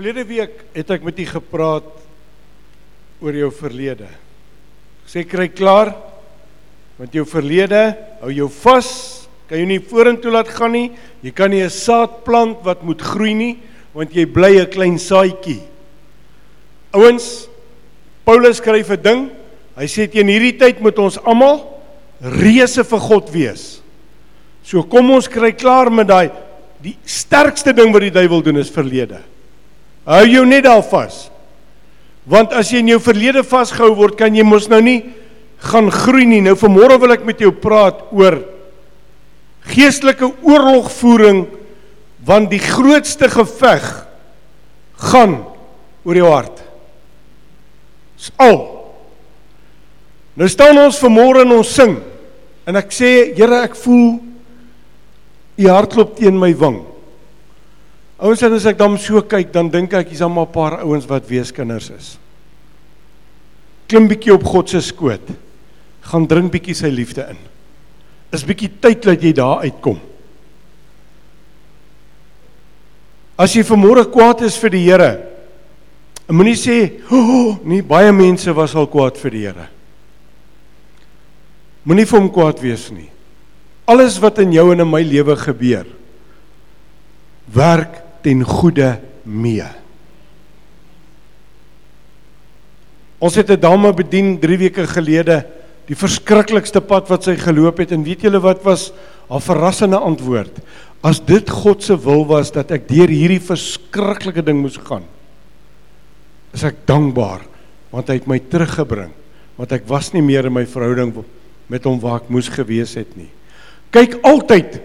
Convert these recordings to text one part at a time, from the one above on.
Verlede week het ek met u gepraat oor jou verlede. Sê kry klaar want jou verlede hou jou vas. Kan jy nie vorentoe laat gaan nie. Jy kan nie 'n saad plant wat moet groei nie want jy bly 'n klein saadjie. Ouens, Paulus skryf 'n ding. Hy sê teen hierdie tyd moet ons almal reëse vir God wees. So kom ons kry klaar met daai die sterkste ding wat die duiwel doen is verlede. Hou jou net daar vas. Want as jy in jou verlede vasgehou word, kan jy mos nou nie gaan groei nie. Nou vanmôre wil ek met jou praat oor geestelike oorlogvoering want die grootste geveg gaan oor jou hart. Dis al. Nou staan ons vanmôre en ons sing en ek sê Here, ek voel u hartklop teen my wang. Ouens en as ek dan so kyk, dan dink ek hier's almal 'n paar ouens wat weeskinders is. Klim bietjie op God se skoot. Gaan drink bietjie sy liefde in. Is bietjie tyd dat jy daar uitkom. As jy vermoere kwaad is vir die Here, moenie sê, "O, oh, nie baie mense was al kwaad vir die Here." Moenie vir hom kwaad wees nie. Alles wat in jou en in my lewe gebeur, werk ten goeie mee. Ons het 'n dame bedien 3 weke gelede, die verskriklikste pad wat sy geloop het en weet julle wat was haar verrassende antwoord? As dit God se wil was dat ek deur hierdie verskriklike ding moes gaan, is ek dankbaar want hy het my teruggebring want ek was nie meer in my verhouding met hom waar ek moes gewees het nie. Kyk altyd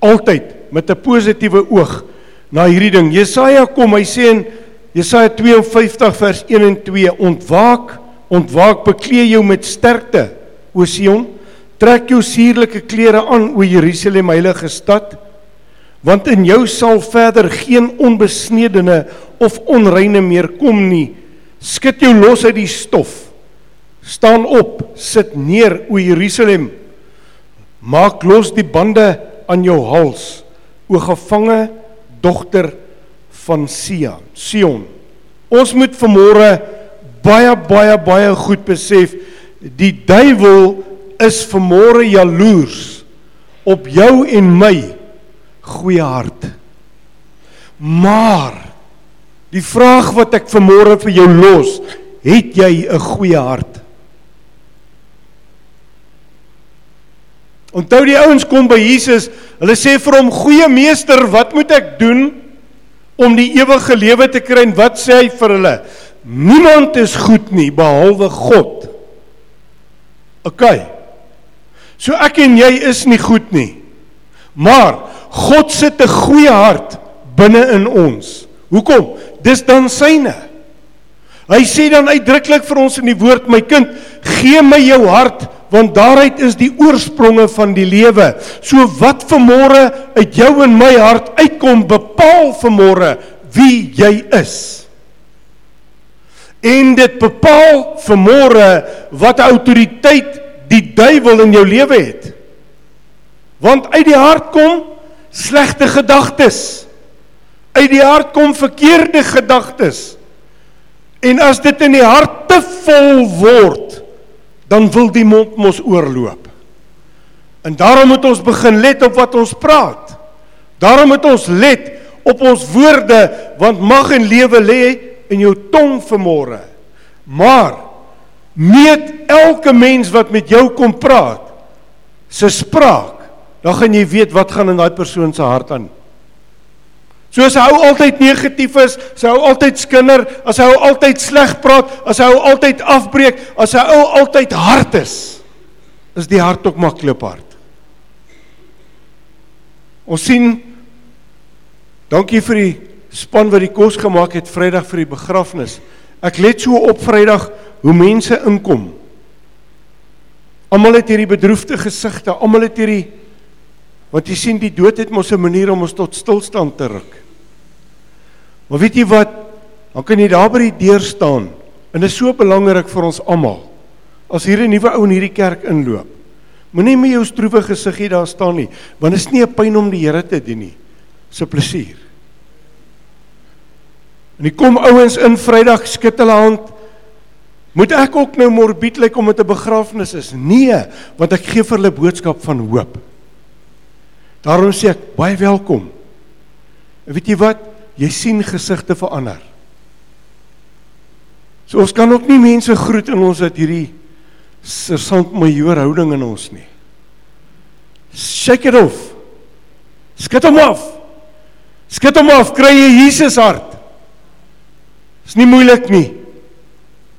altyd met 'n positiewe oog na hierdie ding. Jesaja kom, hy sê in Jesaja 52 vers 1 en 2: Ontwaak, ontwaak, beklee jou met sterkte, o Sion. Trek jou suurlike klere aan, o Jerusalem, heilige stad, want in jou sal verder geen onbesnedene of onreine meer kom nie. Skud jou los uit die stof. Staan op, sit neer, o Jerusalem. Maak los die bande aan jou hals, o gevange dogter van Sia, Sion. Ons moet vanmôre baie baie baie goed besef die duiwel is vanmôre jaloers op jou en my goeie hart. Maar die vraag wat ek vanmôre vir jou los, het jy 'n goeie hart? Onthou die ouens kom by Jesus, hulle sê vir hom: "Goeie meester, wat moet ek doen om die ewige lewe te kry?" En wat sê hy vir hulle? "Niemand is goed nie behalwe God." OK. So ek en jy is nie goed nie. Maar God sit 'n goeie hart binne in ons. Hoekom? Dis dan syne. Hy sê dan uitdruklik vir ons in die woord: "My kind, gee my jou hart." Want daaruit is die oorspronge van die lewe. So wat vanmôre uit jou en my hart uitkom, bepaal vanmôre wie jy is. En dit bepaal vanmôre wat autoriteit die duiwel in jou lewe het. Want uit die hart kom slegte gedagtes. Uit die hart kom verkeerde gedagtes. En as dit in die hart te vol word, dan wil die mond mos oorloop. En daarom moet ons begin let op wat ons praat. Daarom moet ons let op ons woorde want mag en lewe lê in jou tong vanmôre. Maar meet elke mens wat met jou kom praat se spraak, dan gaan jy weet wat gaan in daai persoon se hart aan. So as hy altyd negatief is, as hy altyd skinder, as hy altyd sleg praat, as hy altyd afbreek, as hy altyd hard is, is die hart ook maar kliphard. Ons sien Dankie vir die span wat die kos gemaak het Vrydag vir die begrafnis. Ek let so op Vrydag hoe mense inkom. Almal het hierdie bedroefde gesigte, almal het hierdie want jy sien die dood het mos 'n manier om ons tot stilstand te ruk. Maar weet jy wat? Dan kan jy daar by die deur staan en dit is so belangrik vir ons almal. As hier 'n nuwe ou in hierdie kerk inloop, moenie met jou stroewe gesiggie daar staan nie, want dit is nie 'n pyn om die Here te dien nie. Dis 'n plesier. En die kom ouens in Vrydag skud hulle hand. Moet ek ook nou morbied lyk om met 'n begrafnis is? Nee, want ek gee vir hulle boodskap van hoop. Daarom sê ek baie welkom. En weet jy wat? Jy sien gesigte verander. So ons kan ook nie mense groet in ons dat hierdie sergeant majoor houding in ons nie. Shake it off. Skud hom af. Skud hom af, kry jy Jesus hart. Dis nie moeilik nie.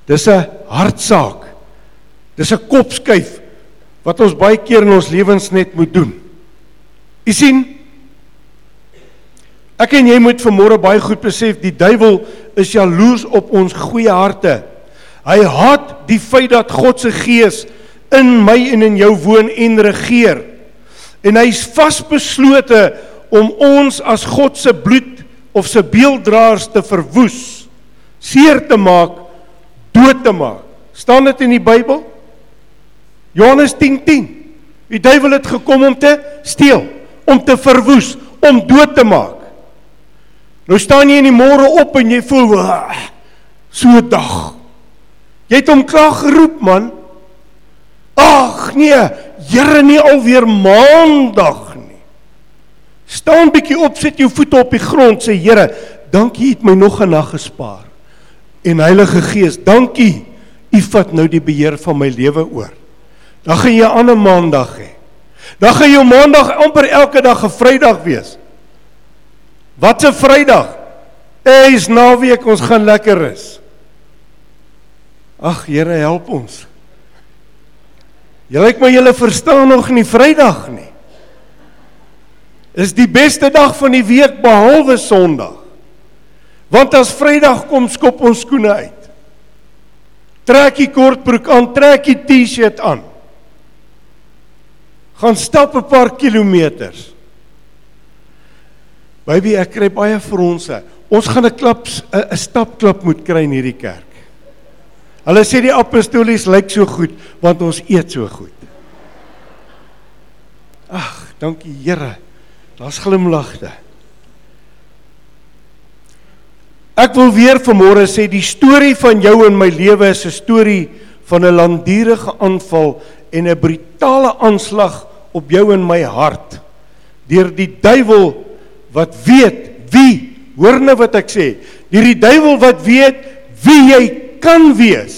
Dis 'n hartsaak. Dis 'n kopskuif wat ons baie keer in ons lewens net moet doen. U sien? Ek en jy moet vanmôre baie goed besef die duiwel is jaloers op ons goeie harte. Hy haat die feit dat God se gees in my en in jou woon en regeer. En hy's vasbeslote om ons as God se bloed of se beelddraers te verwoes seer te maak, dood te maak. Staan dit in die Bybel? Johannes 10:10. 10. Die duiwel het gekom om te steel, om te verwoes, om dood te maak. Nou staan jy in die môre op en jy voel so 'n dag. Jy het hom klaar geroep, man. Ag nee, Here nie alweer maandag nie. Staan bietjie op, sit jou voete op die grond, sê Here, dankie het my nog 'n nag gespaar. En Heilige Gees, dankie. U vat nou die beheer van my lewe oor. Dan gaan jy 'n ander maandag hê. Dan gaan jou maandag amper elke dag 'n Vrydag wees. Wat 'n Vrydag? Eers naweek ons gaan lekker is. Ag Here, help ons. Jy lyk my julle verstaan nog nie Vrydag nie. Is die beste dag van die week behalwe Sondag. Want as Vrydag kom, skop ons skoene uit. Trek die kortbroek aan, trek die T-shirt aan. Gaan stap 'n paar kilometers. Baby, ek kry baie fronse. Ons gaan 'n klap 'n stapklap moet kry in hierdie kerk. Hulle sê die apostolies lyk so goed want ons eet so goed. Ag, dankie Here. Daar's glimlagte. Ek wil weer vanmôre sê die storie van jou en my lewe is 'n storie van 'n langdurige aanval en 'n brutale aanslag op jou en my hart deur die duiwel wat weet wie hoor nou wat ek sê deur die duiwel wat weet wie jy kan wees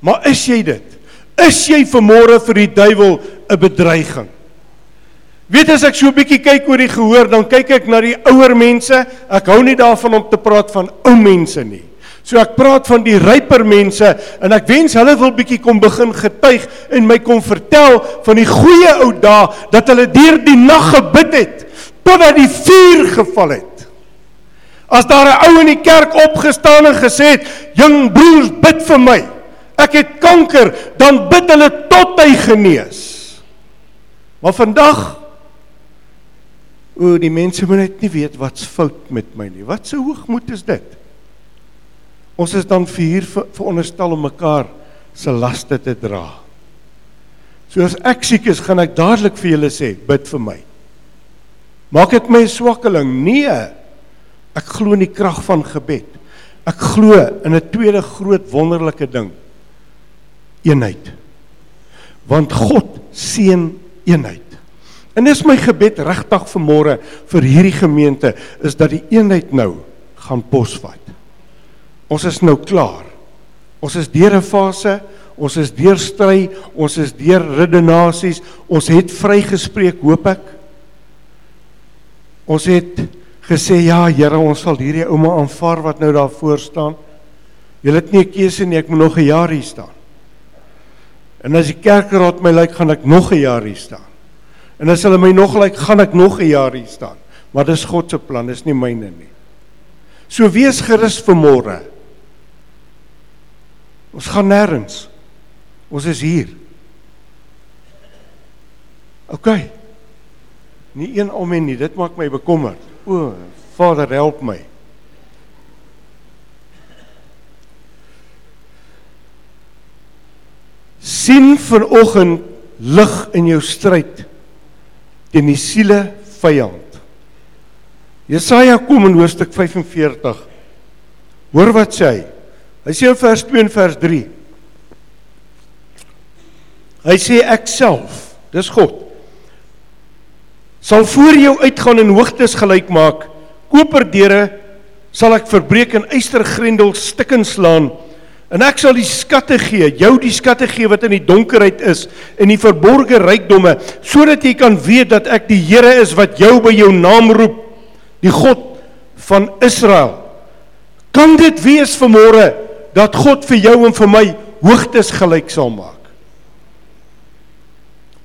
maar is jy dit is jy vanmôre vir die duiwel 'n bedreiging Weet as ek so 'n bietjie kyk oor die gehoor, dan kyk ek na die ouer mense. Ek hou nie daarvan om te praat van ou mense nie. So ek praat van die ryper mense en ek wens hulle wil bietjie kom begin getuig en my kom vertel van die goeie ou dae dat hulle deur die nag gebid het totdat die vuur geval het. As daar 'n ou in die kerk opgestaan en gesê het, "Jong broers, bid vir my. Ek het kanker," dan bid hulle tot hy genees. Maar vandag O, die mense moet net nie weet wat's fout met my nie. Wat se hoogmoed is dit? Ons is dan vir veronderstel om mekaar se laste te dra. So as ek siek is, gaan ek dadelik vir julle sê, bid vir my. Maak dit my swakkeling? Nee. Ek glo in die krag van gebed. Ek glo in 'n tweede groot wonderlike ding. Eenheid. Want God seën eenheid. En dis my gebed regtig vanmôre vir hierdie gemeente is dat die eenheid nou gaan posvat. Ons is nou klaar. Ons is deur 'n fase, ons is deur stry, ons is deur redenasies, ons het vrygespreek, hoop ek. Ons het gesê ja, Here, ons sal hierdie ouma aanvaar wat nou daar voor staan. Jy het nie 'n keuse nie, ek moet nog 'n jaar hier staan. En as die kerkraad my lyk, gaan ek nog 'n jaar hier staan. En as hulle my nog lyk, gaan ek nog 'n jaar hier staan. Maar dis God se plan, dis nie myne nie. So wees gerus vir môre. Ons gaan nêrens. Ons is hier. OK. Nie een om en nie, dit maak my bekommerd. O, Vader, help my. sien vanoggend lig in jou stryd teen die siele vyand. Jesaja kom in hoofstuk 45. Hoor wat sê hy? Hy sê in vers 2 en vers 3. Hy sê ek self, dis God, sal voor jou uitgaan en hoogtes gelyk maak. Koperdeure sal ek verbreek en ystergrendels stikken slaan. En ek sal die skatte gee, jou die skatte gee wat in die donkerheid is en die verborgde rykdomme, sodat jy kan weet dat ek die Here is wat jou by jou naam roep, die God van Israel. Kan dit wees vanmôre dat God vir jou en vir my hoogtes gelyk sal maak?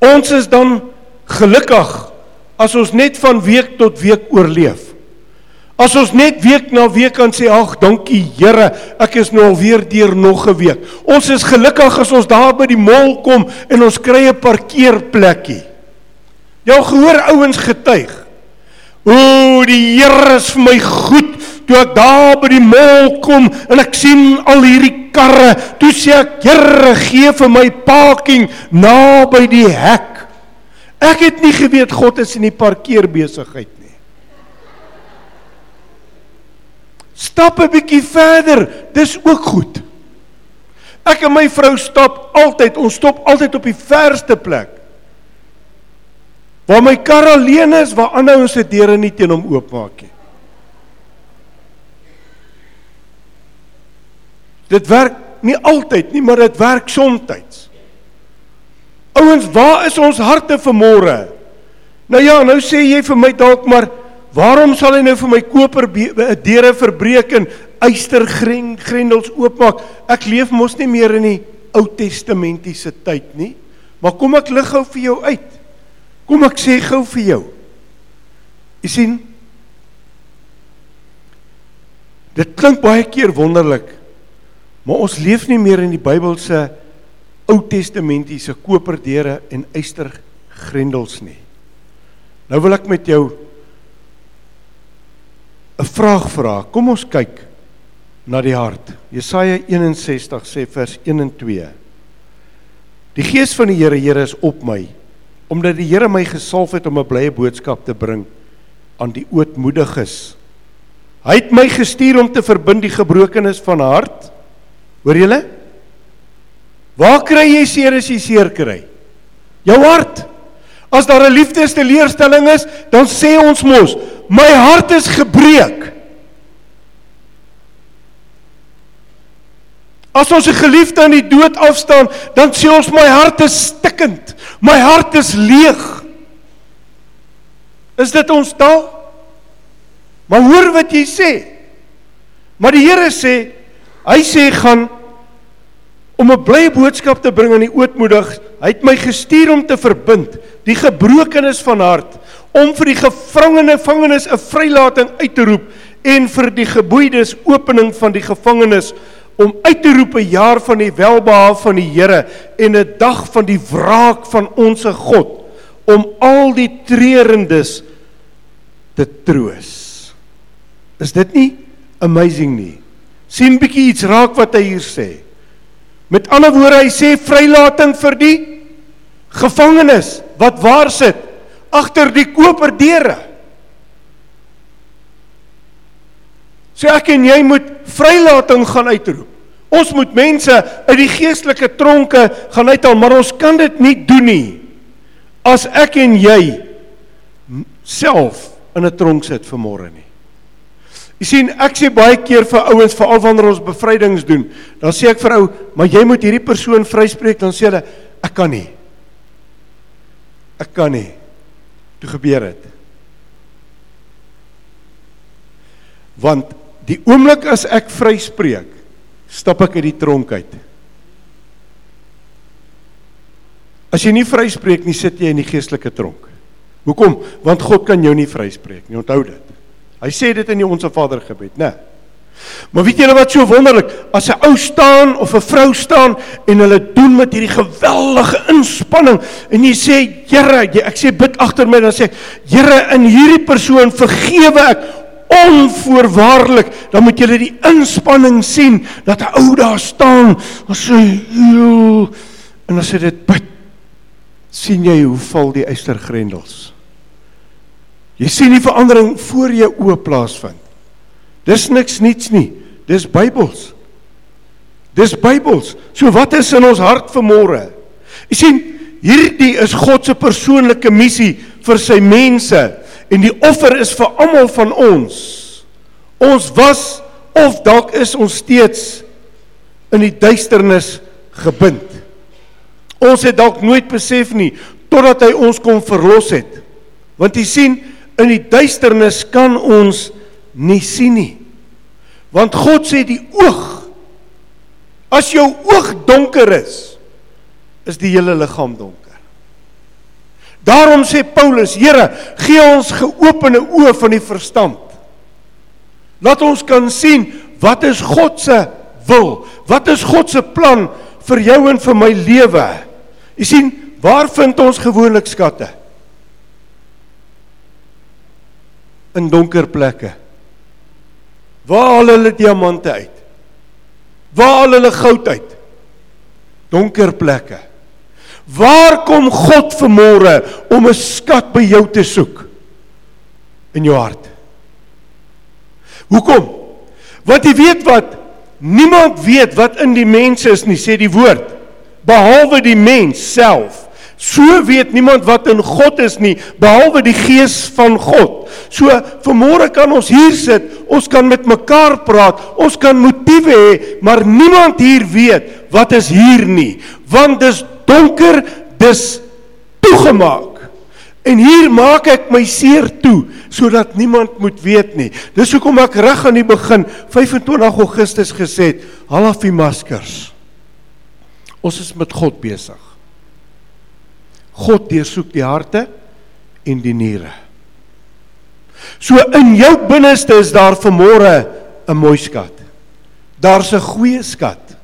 Ons is dan gelukkig as ons net van week tot week oorleef. As ons net week na week kan sê ag dankie Here, ek is nou alweer deur nog 'n week. Ons is gelukkig as ons daar by die mall kom en ons kry 'n parkeerplekkie. Jou gehoor ouens getuig. O, die Here is vir my goed. Toe ek daar by die mall kom en ek sien al hierdie karre, toe sê ek Here, gee vir my parking naby die hek. Ek het nie geweet God is in die parkeerbesigheid Stap 'n bietjie verder, dis ook goed. Ek en my vrou stap altyd, ons stop altyd op die verste plek. Waar my kar alleen is, waar ander ons se deure nie teen hom oopmaak nie. Dit werk nie altyd nie, maar dit werk soms. Ouens, waar is ons harte vanmôre? Nou ja, nou sê jy vir my dalk maar Waarom sal hy nou vir my koper deure verbreek en eyster grendels oopmaak? Ek leef mos nie meer in die Ou Testamentiese tyd nie. Maar kom ek lig gou vir jou uit. Kom ek sê gou vir jou. Jy sien Dit klink baie keer wonderlik. Maar ons leef nie meer in die Bybelse Ou Testamentiese koperdeure en eyster grendels nie. Nou wil ek met jou 'n vraag vra. Kom ons kyk na die hart. Jesaja 61 sê vers 1 en 2. Die gees van die Here Here is op my omdat die Here my gesalf het om 'n blye boodskap te bring aan die ootmoediges. Hy het my gestuur om te verbind die gebrokenes van hart. Hoor julle? Waar kry jy seer as jy seer kry? Jou hart. As daar 'n liefdesteleurstelling is, dan sê ons mos, my hart is gebreek. As ons 'n geliefde aan die dood afstaan, dan sê ons my hart is stikkend. My hart is leeg. Is dit ons taal? Maar hoor wat jy sê. Maar die Here sê, hy sê gaan om 'n blye boodskap te bring aan die ootmoedig. Hy het my gestuur om te verbind die gebrokenes van hart om vir die gevangene vangenes 'n vrylating uit te roep en vir die geboeides opening van die gevangenes om uit te roep 'n jaar van die welbehae van die Here en 'n dag van die wraak van onsse God om al die treurendes te troos. Is dit nie amazing nie? sien bietjie iets raak wat hy hier sê. Met ander woorde, hy sê vrylating vir die gevangenes wat waar sit agter die koperdeure. So ek en jy moet vrylating gaan uitroep. Ons moet mense uit die geestelike tronke gaan uithaal, maar ons kan dit nie doen nie as ek en jy self in 'n tronk sit vir môre nie. Jy sien, ek sê baie keer vir ouens veral wanneer ons bevrydings doen, dan sê ek vir ou, maar jy moet hierdie persoon vryspreek, dan sê hulle ek kan nie. Ek kan nie toe gebeur het. Want die oomblik as ek vryspreek, stap ek uit die tronk uit. As jy nie vryspreek nie, sit jy in die geestelike tronk. Hoekom? Want God kan jou nie vryspreek nie. Onthou dit. Hy sê dit in die Onse Vader gebed, né? Nee. Maar weet julle wat so wonderlik, as 'n ou staan of 'n vrou staan en hulle doen met hierdie geweldige inspanning en jy sê, Here, ek sê bid agter my dan sê, Here, in hierdie persoon vergewe ek onvoorwaardelik, dan moet julle die inspanning sien dat 'n ou daar staan en sê, "Jo," en as jy dit bid, sien jy hoe val die eystergrendels. Jy sien die verandering voor jou oë plaasvind. Dis niks niets nie. Dis Bybels. Dis Bybels. So wat is in ons hart vanmôre? Jy sien, hierdie is God se persoonlike missie vir sy mense en die offer is vir almal van ons. Ons was of dalk is ons steeds in die duisternis gebind. Ons het dalk nooit besef nie totdat hy ons kom verlos het. Want jy sien, in die duisternis kan ons nie sien nie. Want God sê die oog as jou oog donker is, is die hele liggaam donker. Daarom sê Paulus, Here, gee ons geopende oë van die verstand. Laat ons kan sien wat is God se wil? Wat is God se plan vir jou en vir my lewe? Jy sien, waar vind ons gewoonlik skatte? In donker plekke. Waar haal hulle diamante uit? Waar haal hulle goud uit? Donker plekke. Waar kom God vanmôre om 'n skat by jou te soek? In jou hart. Hoekom? Want jy weet wat? Niemand weet wat in die mens is nie, sê die woord, behalwe die mens self. So weet niemand wat in God is nie behalwe die gees van God. So vanmôre kan ons hier sit, ons kan met mekaar praat, ons kan motiewe hê, maar niemand hier weet wat is hier nie, want dis donker, dis toegemaak. En hier maak ek my seer toe sodat niemand moet weet nie. Dis hoekom ek reg aan die begin 25 Augustus gesê het, halfie maskers. Ons is met God besig. God deursoek die harte en die niere. So in jou binneste is daar vanmôre 'n mooi skat. Daar's 'n goeie skat.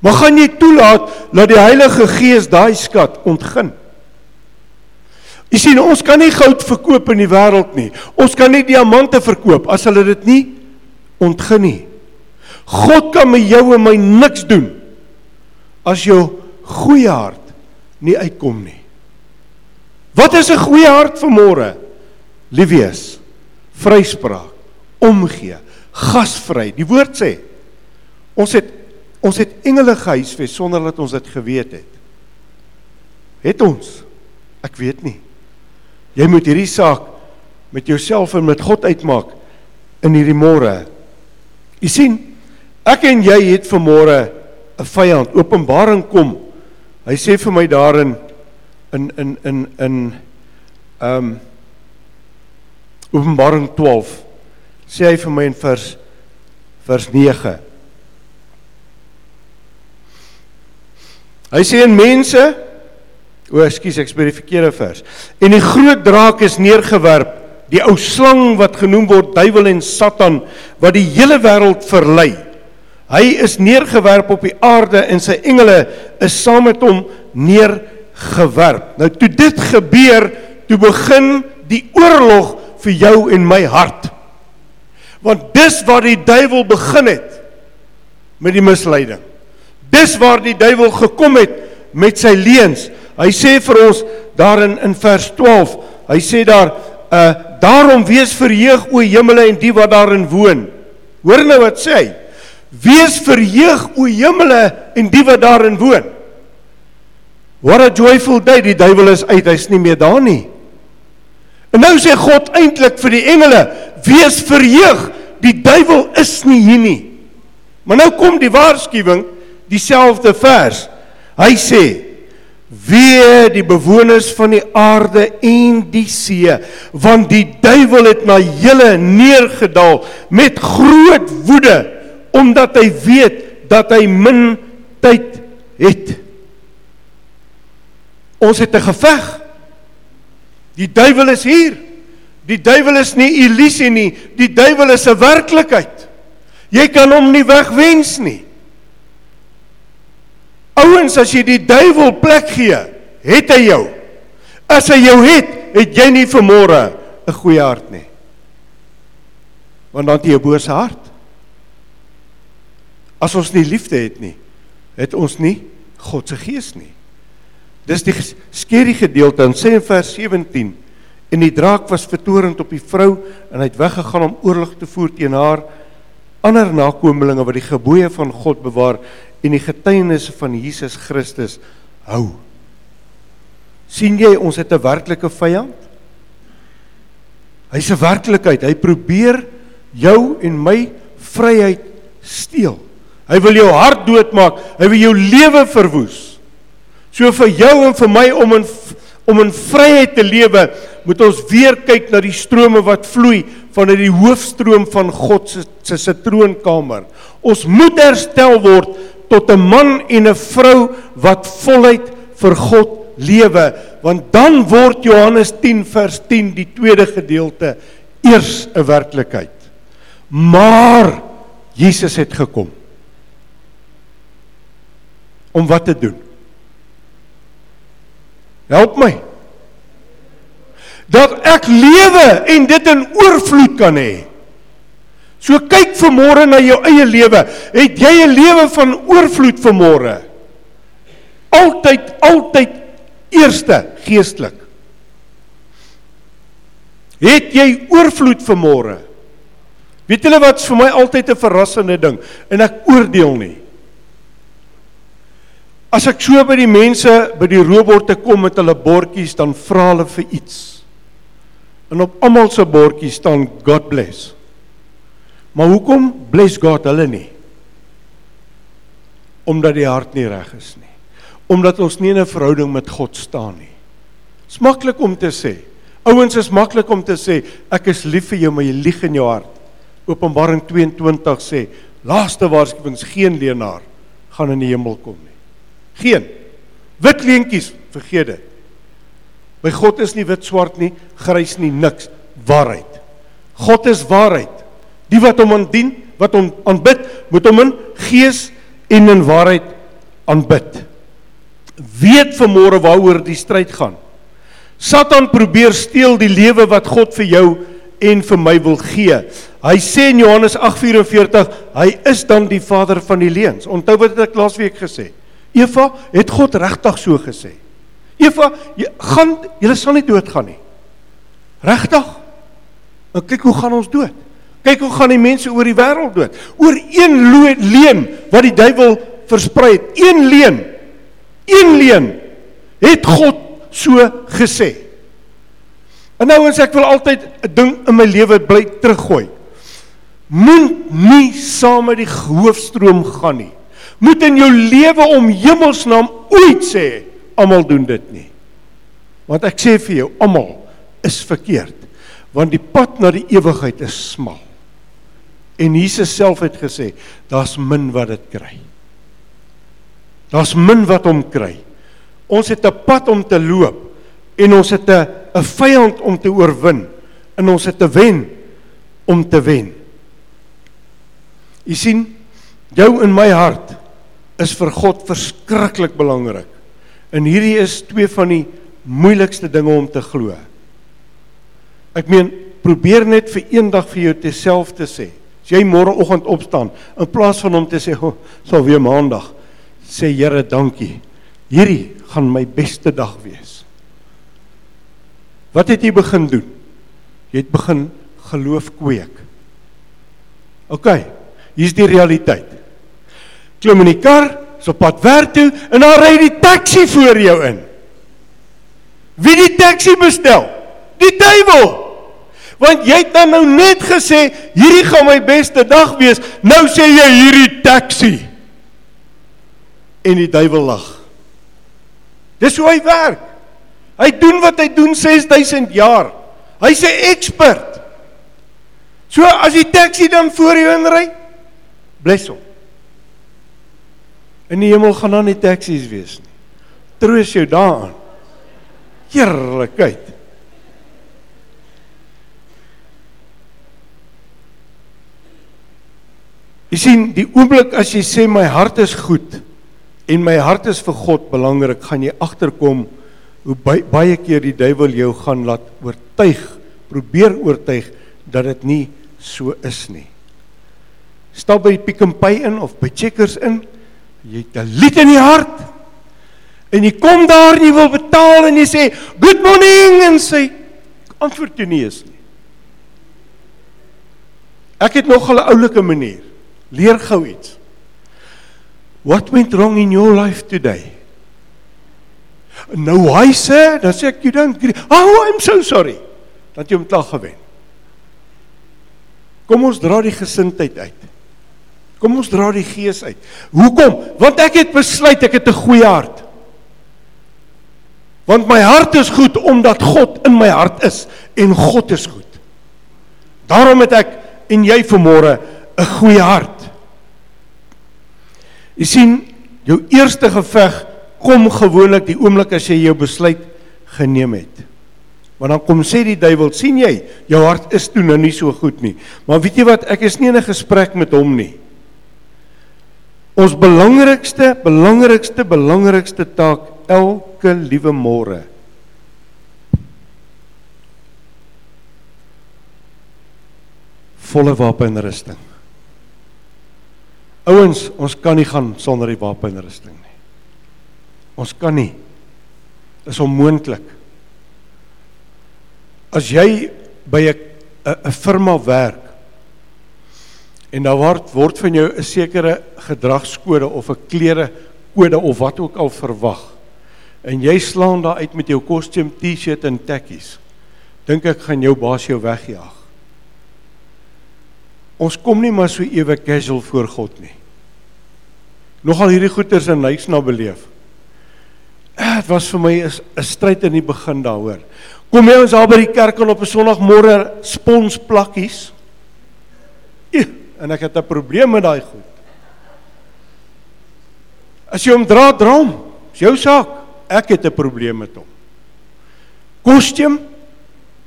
Maar gaan jy toelaat dat die Heilige Gees daai skat ontgin? Jy sien ons kan nie goud verkoop in die wêreld nie. Ons kan nie diamante verkoop as hulle dit nie ontgin nie. God kan met jou en my niks doen as jou goeie hart nie uitkom nie. Wat is 'n goeie hart vir môre? Lief wees, vryspraak, omgee, gasvry. Die woord sê ons het ons het engele gehuisves sonder dat ons dit geweet het. Het ons? Ek weet nie. Jy moet hierdie saak met jouself en met God uitmaak in hierdie môre. U sien, ek en jy het vanmôre 'n vyand. Openbaring kom Hy sê vir my daarin in in in in ehm um, Openbaring 12 sê hy vir my in vers vers 9 Hy sê en mense O, ekskuus, ek spreek die verkeerde vers. En die groot draak is neergewerp, die ou slang wat genoem word duiwel en Satan wat die hele wêreld verlei. Hy is neergewerp op die aarde en sy engele is saam met hom neergewerp. Nou toe dit gebeur, toe begin die oorlog vir jou en my hart. Want dis waar die duiwel begin het met die misleiding. Dis waar die duiwel gekom het met sy leuns. Hy sê vir ons daarin in vers 12, hy sê daar uh daarom wees verheug o hemele en die wat daarin woon. Hoor nou wat sê hy? Wees verheug o hemele en die wat daarin woon. What a joyful day, die duiwel is uit, hy's nie meer daar nie. En nou sê God eintlik vir die engele, wees verheug, die duiwel is nie hier nie. Maar nou kom die waarskuwing, dieselfde vers. Hy sê: Wee die bewoners van die aarde en die see, want die duiwel het na julle neergedaal met groot woede omdat hy weet dat hy min tyd het. Ons het 'n geveg. Die duiwel is hier. Die duiwel is nie illusie nie, die duiwel is 'n werklikheid. Jy kan hom nie wegwens nie. Ouens, as jy die duiwel plek gee, het hy jou. As hy jou het, het jy nie vermôre 'n goeie hart nie. Want dan het jy 'n bose hart. As ons nie liefde het nie, het ons nie God se gees nie. Dis die skerry gedeelte in sê in vers 17 En die draak was vertorend op die vrou en hy het weggegaan om oorlog te voer teen haar ander nakommelinge wat die gebooie van God bewaar en die getuienisse van Jesus Christus hou. sien jy ons het 'n werklike vyand? Hy's 'n werklikheid. Hy probeer jou en my vryheid steel. Hy wil jou hart doodmaak. Hy wil jou lewe verwoes. So vir jou en vir my om in om in vryheid te lewe, moet ons weer kyk na die strome wat vloei vanuit die hoofstroom van God se se se troonkamer. Ons moet herstel word tot 'n man en 'n vrou wat voluit vir God lewe, want dan word Johannes 10 vers 10 die tweede gedeelte eers 'n werklikheid. Maar Jesus het gekom om wat te doen? Help my dat ek lewe en dit in oorvloed kan hê. So kyk vanmôre na jou eie lewe. Het jy 'n lewe van oorvloed vanmôre? Altyd, altyd eerste geestelik. Het jy oorvloed vanmôre? Weet julle wat vir my altyd 'n verrassende ding en ek oordeel nie. As ek so by die mense by die robotte kom met hulle bordjies dan vra hulle vir iets. En op almal se bordjie staan God bless. Maar hoekom bless God hulle nie? Omdat die hart nie reg is nie. Omdat ons nie in 'n verhouding met God staan nie. Dis maklik om te sê. Ouens is maklik om te sê ek is lief vir jou, maar jy lieg in jou hart. Openbaring 22 sê, laaste waarskuwings geen leenaar gaan in die hemel kom nie. Geen. Wit leentjies, vergeet dit. By God is nie wit swart nie, grys nie, niks, waarheid. God is waarheid. Die wat hom aandien, wat hom aanbid, moet hom in gees en in waarheid aanbid. Weet vanmôre waaroor die stryd gaan. Satan probeer steel die lewe wat God vir jou en vir my wil gee. Hy sê in Johannes 8:44, hy is dan die vader van die leuns. Onthou wat ek laasweek gesê. Eva, het God regtig so gesê? Eva, jy gaan jy sal nie doodgaan nie. Regtig? Nou kyk hoe gaan ons dood. Kyk hoe gaan die mense oor die wêreld dood. Oor een leuen wat die duiwel versprei het. Een leuen. Een leuen het God so gesê. En nou as ek wil altyd 'n ding in my lewe bly teruggooi. Moet nie saam met die hoofstroom gaan nie. Moet in jou lewe om hemelsnaam ooit sê almal doen dit nie. Want ek sê vir jou, almal is verkeerd. Want die pad na die ewigheid is smal. En Jesus self het gesê, daar's min wat dit kry. Daar's min wat hom kry. Ons het 'n pad om te loop en ons het 'n 'n vyand om te oorwin en ons het te wen om te wen. Jy sien, jou in my hart is vir God verskriklik belangrik. En hierdie is twee van die moeilikste dinge om te glo. Ek meen, probeer net vir eendag vir jou teself te sê. As jy môreoggend opstaan, in plaas van om te sê, "O, oh, sal weer maandag," sê Here, dankie. Hierdie gaan my beste dag wees. Wat het jy begin doen? Jy het begin geloof kweek. OK, hier's die realiteit. Klim in die kar, is op pad werk toe en dan ry die taxi voor jou in. Wie die taxi bestel? Die duiwel. Want jy het dan nou net gesê hierdie gaan my beste dag wees. Nou sê jy hierdie taxi. En die duiwel lag. Dis hoe hy werk. Hy doen wat hy doen 6000 jaar. Hy's 'n ekspert. So as die taxi dan voor jou inry, bless hom. In die hemel gaan dan nie taksies wees nie. Troos jou daaraan. Heerlikheid. Jy sien, die oomblik as jy sê my hart is goed en my hart is vir God belangrik, gaan jy agterkom hoe baie, baie keer die duiwel jou gaan laat oortuig, probeer oortuig dat dit nie so is nie. Stap by Pick n Pay in of by Checkers in Jy het 'n lied in die hart. En jy kom daar en jy wil betaal en jy sê good morning en sê Antwoord jy nie is nie. Ek het nog 'n oulike manier. Leer gou iets. What went wrong in your life today? No, why sir? Dan sê ek don't agree. Oh, I'm so sorry. Dat jy hom klaar gewen. Kom ons dra die gesindheid uit. Kom ons dra die gees uit. Hoekom? Want ek het besluit ek het 'n goeie hart. Want my hart is goed omdat God in my hart is en God is goed. Daarom het ek en jy vanmôre 'n goeie hart. Jy sien, jou eerste geveg kom gewoonlik die oomblik as jy jou besluit geneem het. Want dan kom sê die duiwel, sien jy, jou hart is toe nou nie so goed nie. Maar weet jy wat, ek is nie in 'n gesprek met hom nie. Ons belangrikste, belangrikste, belangrikste taak elke liewe môre volle wapenrusting. Ouens, ons kan nie gaan sonder die wapenrusting nie. Ons kan nie. Is onmoontlik. As jy by 'n 'n firma werk en daar word word van jou 'n sekere gedragskode of 'n klere kode of wat ook al verwag en jy slaan daar uit met jou kostuum T-shirt en tekkies. Dink ek gaan jou baas jou wegjaag. Ons kom nie maar so ewe casual voor God nie. Nogal hierdie goeters in huis na beleef. Eh, dit was vir my 'n stryd in die begin daaroor. Kom jy ons daar by die kerk op 'n Sondagmôre spons plakkies? Ja, en ek het 'n probleem met daai goed. As jy hom dra, dra hom. Dis jou saak. Ek het 'n probleem met hom. Kostuum,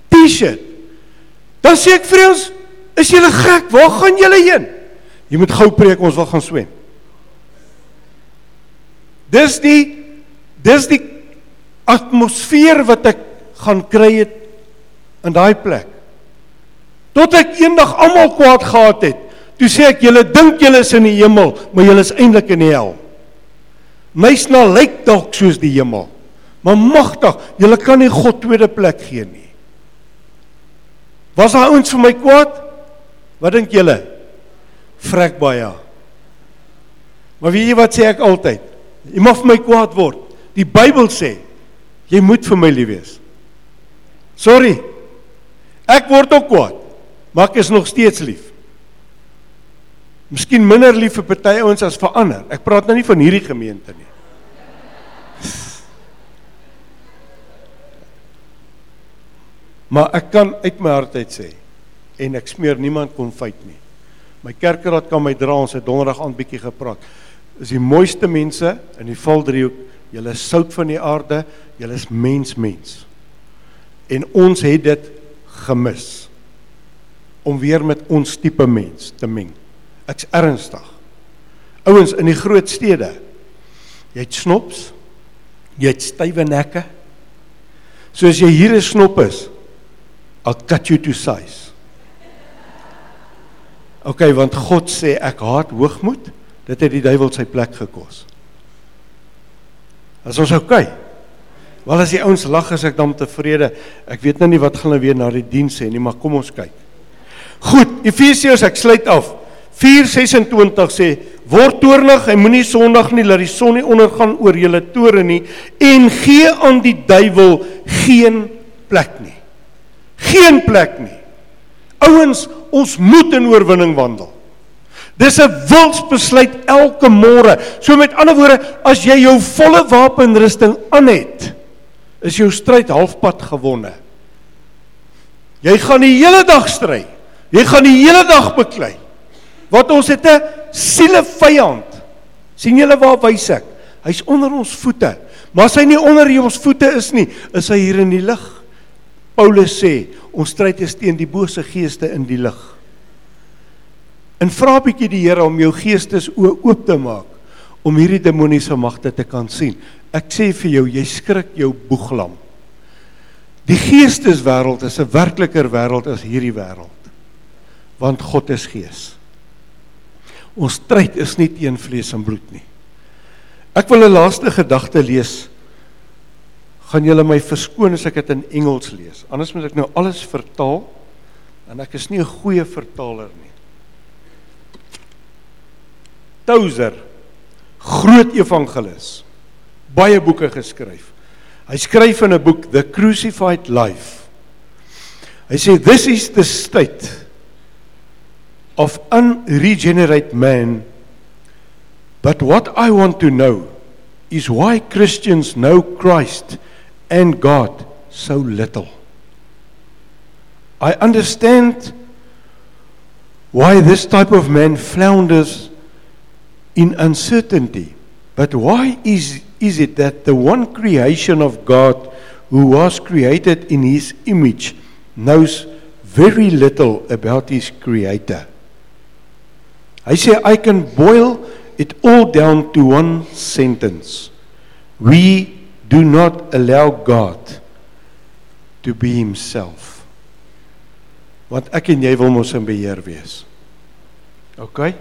T-shirt. Dan sê ek vir ons, is julle gek? Waar gaan julle heen? Jy moet gou preek, ons wil gaan swem. Dis die Dis die atmosfeer wat ek gaan kry het in daai plek. Tot ek eendag almal kwaad gehad het. Toe sê ek julle dink julle is in die hemel, maar julle is eintlik in die hel. Meisna lyk dalk soos die hemel. Maar magtig, julle kan nie God tweede plek gee nie. Was daai ouens vir my kwaad? Wat dink julle? Vrek baie. Maar weet jy wat sê ek altyd? Jy mag vir my kwaad word. Die Bybel sê jy moet vir my lief wees. Sorry. Ek word ook kwaad, maar ek is nog steeds lief. Miskien minder lief vir party ouens as vir ander. Ek praat nou nie van hierdie gemeente nie. Maar ek kan uit my hart uit sê en ek smeer niemand konfyt nie. My kerkraad kan my dra ons het donderdag aand bietjie gepraat. Is die mooiste mense in die Valdriehoek Julle is sout van die aarde, julle is mens mens. En ons het dit gemis om weer met ons tipe mens te meng. Ek's ernstig. Ouens in die groot stede. Jy het snops. Jy het stywe nekke. Soos jy hier 'n snop is, I'll cut you to size. OK, want God sê ek haat hoogmoed. Dit het die duiwel sy plek gekos. As ons. Okay. Wel as die ouens lag as ek dan tevrede. Ek weet nou nie wat gaan hulle weer na die diens sê nie, maar kom ons kyk. Goed, Efesiërs, ek sluit af. 4:26 sê: "Word toornig en moenie sondig nie, laat die son nie ondergaan oor julle toren nie en gee aan die duiwel geen plek nie. Geen plek nie. Ouens, ons moet in oorwinning wandel. Dis 'n wilsbesluit elke môre. So met ander woorde, as jy jou volle wapenrusting aan het, is jou stryd halfpad gewonne. Jy gaan die hele dag stry. Jy gaan die hele dag beklei. Wat ons het 'n siele vyand. sien julle waar wys ek? Hy's onder ons voete. Maar as hy nie onder ons voete is nie, is hy hier in die lig. Paulus sê, ons stryd is teen die bose geeste in die lig. En vra 'n bietjie die Here om jou geestes oop te maak om hierdie demoniese magte te kan sien. Ek sê vir jou, jy skrik jou boeglam. Die geesteswêreld is 'n werkliker wêreld as hierdie wêreld. Want God is gees. Ons stryd is nie teen vlees en bloed nie. Ek wil 'n laaste gedagte lees. gaan julle my verskoon as ek dit in Engels lees. Anders moet ek nou alles vertaal en ek is nie 'n goeie vertaler nie. Tozer, groot evangelis, baie boeke geskryf. Hy skryf in 'n boek The Crucified Life. Hy sê this is the state of unregenerate man but what I want to know is why Christians know Christ and God so little. I understand why this type of man flounders in uncertainty. But why is, is it that the one creation of God who was created in his image knows very little about his creator? Hy sê I can boil it all down to one sentence. We do not allow God to be himself. Want ek en jy wil mos in beheer wees. OK?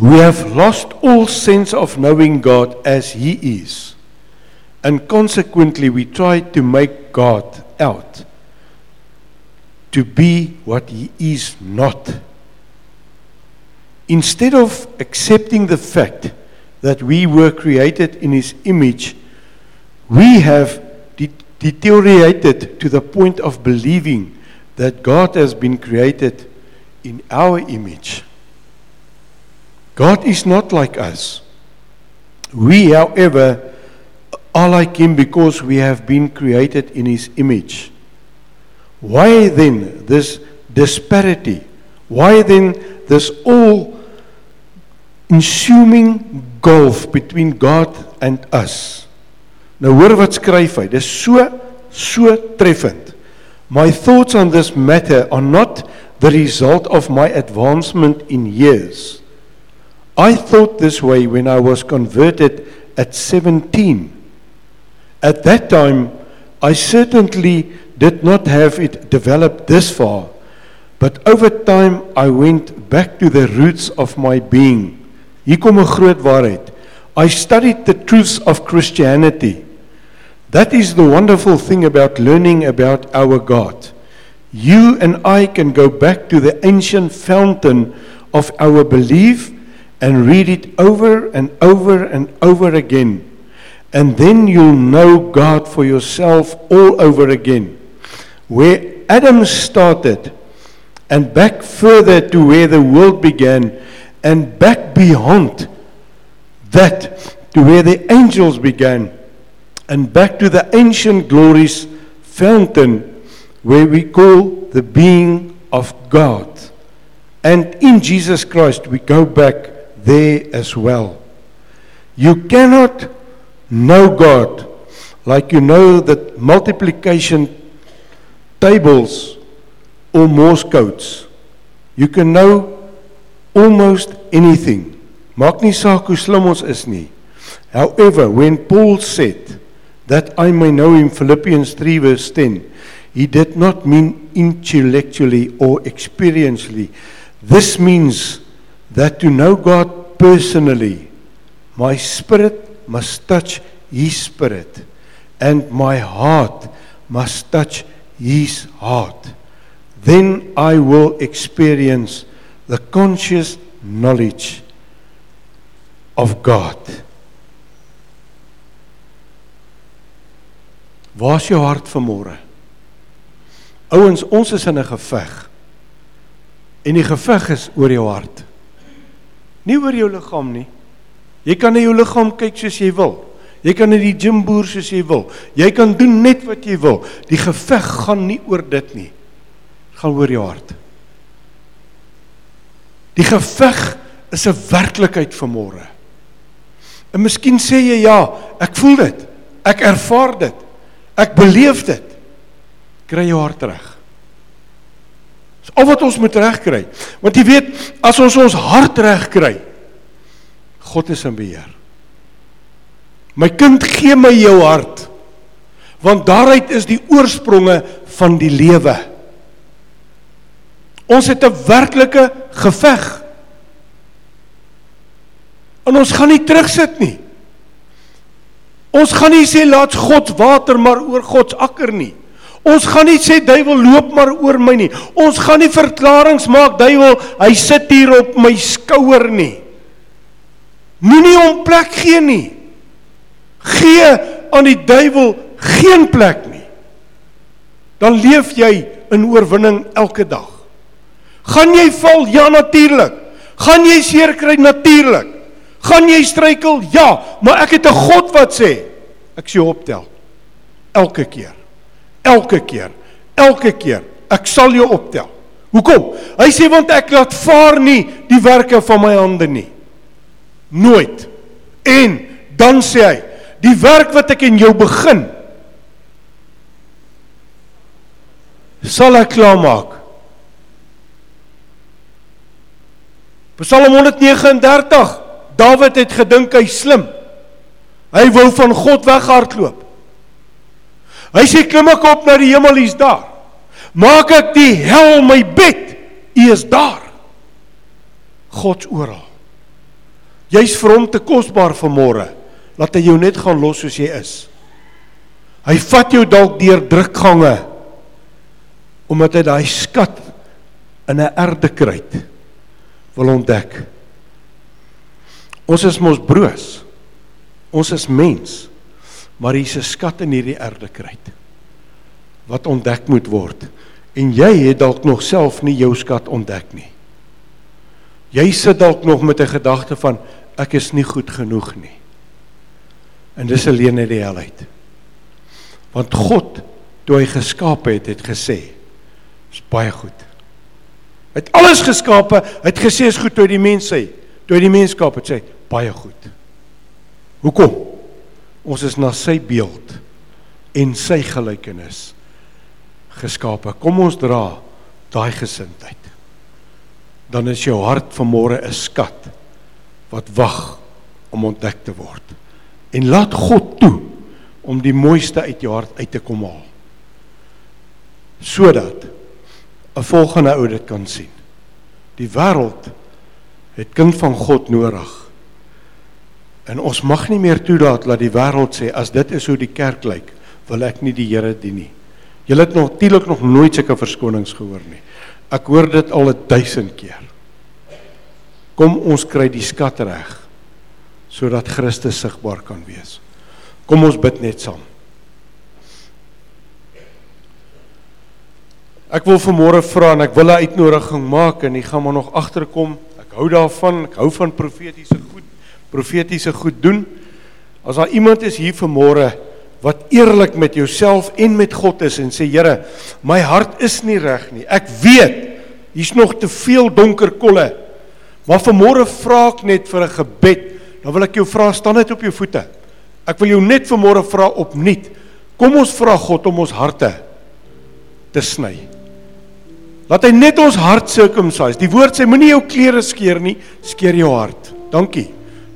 We have lost all sense of knowing God as he is. And consequently we try to make God out to be what he is not. Instead of accepting the fact that we were created in his image, we have de- deteriorated to the point of believing that God has been created in our image. God is not like us. We, however, are like him because we have been created in his image. Why then this disparity? Why then this all consuming gulf between God and us. Nou hoor wat skryf hy. Dis so so treffend. My thoughts on this matter are not the result of my advancement in years. I thought this way when I was converted at 17. At that time, I certainly did not have it developed this far, but over time I went back to the roots of my being. Hier kom 'n groot waarheid. I studied the truths of Christianity. That is the wonderful thing about learning about our God. You and I can go back to the ancient fountain of our belief and read it over and over and over again. And then you'll know God for yourself all over again. Where Adam started and back further to where the world began and back beyond that to where the angels began and back to the ancient glories fountain where we call the being of God. And in Jesus Christ we go back there as well. You cannot know God like you know the multiplication tables or Morse codes. You can know almost anything. Maak nie saak hoe slim ons is nie. However, when Paul said that I may know him Philippians 3 verse 10, he did not mean intellectually or experientially. This means that to know God personally, my spirit must touch his spirit and my heart must touch his heart. Then I will experience the conscious knowledge of God. Waar's jou hart vanmôre? Ouens, ons is in 'n geveg. En die geveg is oor jou hart. Nie oor jou liggaam nie. Jy kan na jou liggaam kyk soos jy wil. Jy kan in die gym boer soos jy wil. Jy kan doen net wat jy wil. Die geveg gaan nie oor dit nie. Dit gaan oor jou hart. Die geveg is 'n werklikheid vanmôre. En miskien sê jy ja, ek voel dit. Ek ervaar dit. Ek beleef dit. Kry jou hart reg. Dis al wat ons moet regkry. Want jy weet, as ons ons hart reg kry, God is in beheer. My kind, gee my jou hart. Want daaruit is die oorspronge van die lewe. Ons het 'n werklike geveg. En ons gaan nie terugsit nie. Ons gaan nie sê laat God water maar oor God se akker nie. Ons gaan nie sê duiwel loop maar oor my nie. Ons gaan nie verklaringe maak duiwel hy sit hier op my skouer nie. Moenie hom plek gee nie. Gee aan die duiwel geen plek nie. Dan leef jy in oorwinning elke dag. Gaan jy val? Ja natuurlik. Gaan jy seer kry? Natuurlik. Gaan jy struikel? Ja, maar ek het 'n God wat sê ek sien optel. Elke keer. Elke keer. Elke keer. Ek sal jou optel. Hoekom? Hy sê want ek laat vaar nie die werke van my hande nie. Nooit. En dan sê hy, die werk wat ek in jou begin sal ek klaarmaak. Psalm 139 Dawid het gedink hy slim. Hy wou van God weghardloop. Hy sê klim ek op na die hemel, hy's daar. Maak ek die hel my bed, hy is daar. God's oral. Jy's vir hom te kosbaar vir môre. Laat hy jou net gaan los soos jy is. Hy vat jou dalk deur drukgange omdat hy daai skat in 'n erdekruit wil ontdek. Ons is mos broos. Ons is mens. Maar hier's 'n skat in hierdie erdekruit wat ontdek moet word. En jy het dalk nog self nie jou skat ontdek nie. Jy sit dalk nog met 'n gedagte van ek is nie goed genoeg nie. En dis alleen net die helheid. Want God toe hy geskaap het, het gesê, is baie goed. Hy het alles geskape, hy het gesê is goed toe die mens sê, toe die mens skaap het sê, baie goed. Hoekom? Ons is na sy beeld en sy gelykenis geskape. Kom ons dra daai gesindheid. Dan is jou hart vanmôre 'n skat wat wag om ontdek te word. En laat God toe om die mooiste uit jou hart uit te kom haal. Sodat 'n volgende ou dit kan sien. Die wêreld het kind van God nodig. En ons mag nie meer toelaat dat die wêreld sê as dit is hoe die kerk lyk, wil ek nie die Here dien nie. Julle het nog natuurlik nog nooit sulke verskonings gehoor nie. Ek hoor dit al 1000 keer. Kom ons kry die skat reg sodat Christus sigbaar kan wees. Kom ons bid net saam. Ek wil vanmôre vra en ek wil 'n uitnodiging maak en ek gaan maar nog agterkom. Ek hou daarvan, ek hou van profetiese goed profetiese goed doen. As daar iemand is hier vanmôre wat eerlik met jouself en met God is en sê Here, my hart is nie reg nie. Ek weet hier's nog te veel donker kolle. Maar vanmôre vra ek net vir 'n gebed. Dan wil ek jou vra staan net op jou voete. Ek wil jou net vanmôre vra opnuut. Kom ons vra God om ons harte te sny. Laat hy net ons hart circumcise. Die woord sê moenie jou klere skeer nie, skeer jou hart. Dankie.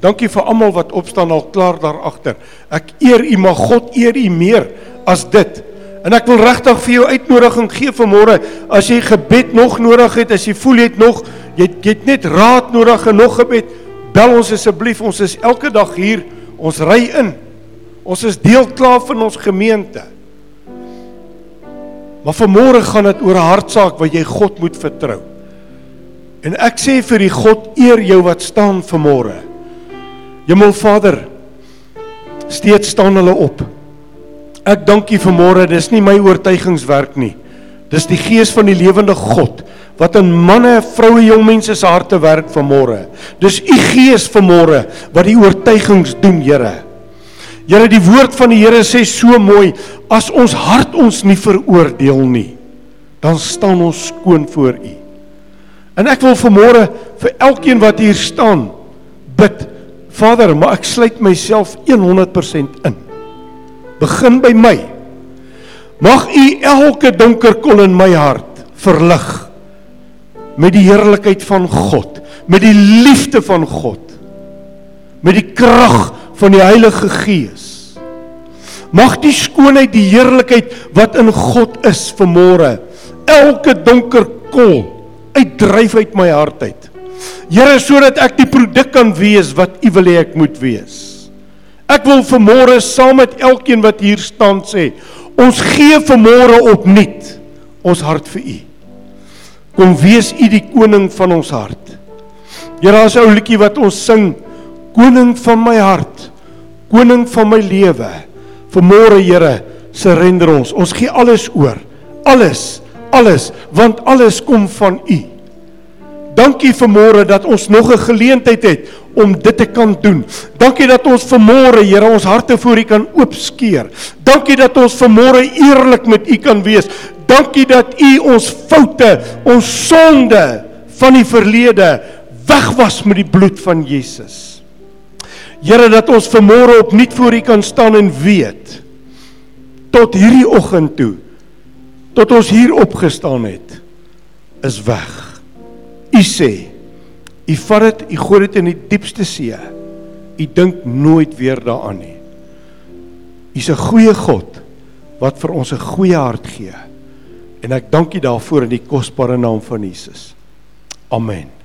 Dankie vir almal wat opstaan al klaar daar agter. Ek eer U, maar God eer U meer as dit. En ek wil regtig vir jou uitnodiging gee vanmôre as jy gebed nog nodig het, as jy voel jy het nog jy het, jy het net raad nodig en nog gebed, bel ons asseblief. Ons is elke dag hier. Ons ry in. Ons is deel klaar van ons gemeente. Maar vanmôre gaan dit oor 'n hartsaak wat jy God moet vertrou. En ek sê vir die God eer jou wat staan vanmôre. Hemelvader, steeds staan hulle op. Ek dank U vanmôre, dis nie my oortuigingswerk nie. Dis die gees van die lewende God wat in manne, vroue, jong mense se harte werk vanmôre. Dis U gees vanmôre wat die oortuigings doen, Here. Here, die woord van die Here sê so mooi, as ons hart ons nie veroordeel nie, dan staan ons skoon voor U. En ek wil vanmôre vir elkeen wat hier staan bid Vader, maar ek sluit myself 100% in. Begin by my. Mag U elke donker kol in my hart verlig met die heerlikheid van God, met die liefde van God, met die krag van die Heilige Gees. Mag die skoonheid, die heerlikheid wat in God is vanmôre elke donker kol uitdryf uit my hart uit. Here sodat ek die produk kan wees wat U wil hê ek moet wees. Ek wil vanmôre saam met elkeen wat hier staan sê, ons gee vanmôre opnuut ons hart vir U. Kom wees U die koning van ons hart. Here, daar's 'n ou liedjie wat ons sing, koning van my hart, koning van my lewe. Vanmôre, Here, surrender ons. Ons gee alles oor. Alles, alles, want alles kom van U. Dankie vanmôre dat ons nog 'n geleentheid het om dit te kan doen. Dankie dat ons vanmôre, Here, ons harte voor U kan oopskeer. Dankie dat ons vanmôre eerlik met U kan wees. Dankie dat U ons foute, ons sonde van die verlede wegwas met die bloed van Jesus. Here, dat ons vanmôre opnuut voor U kan staan en weet tot hierdie oggend toe tot ons hier opgestaan het is weg. U sê, u vat dit, u gooi dit in die diepste see. U dink nooit weer daaraan nie. U's 'n goeie God wat vir ons 'n goeie hart gee. En ek dank U daarvoor in die kosbare naam van Jesus. Amen.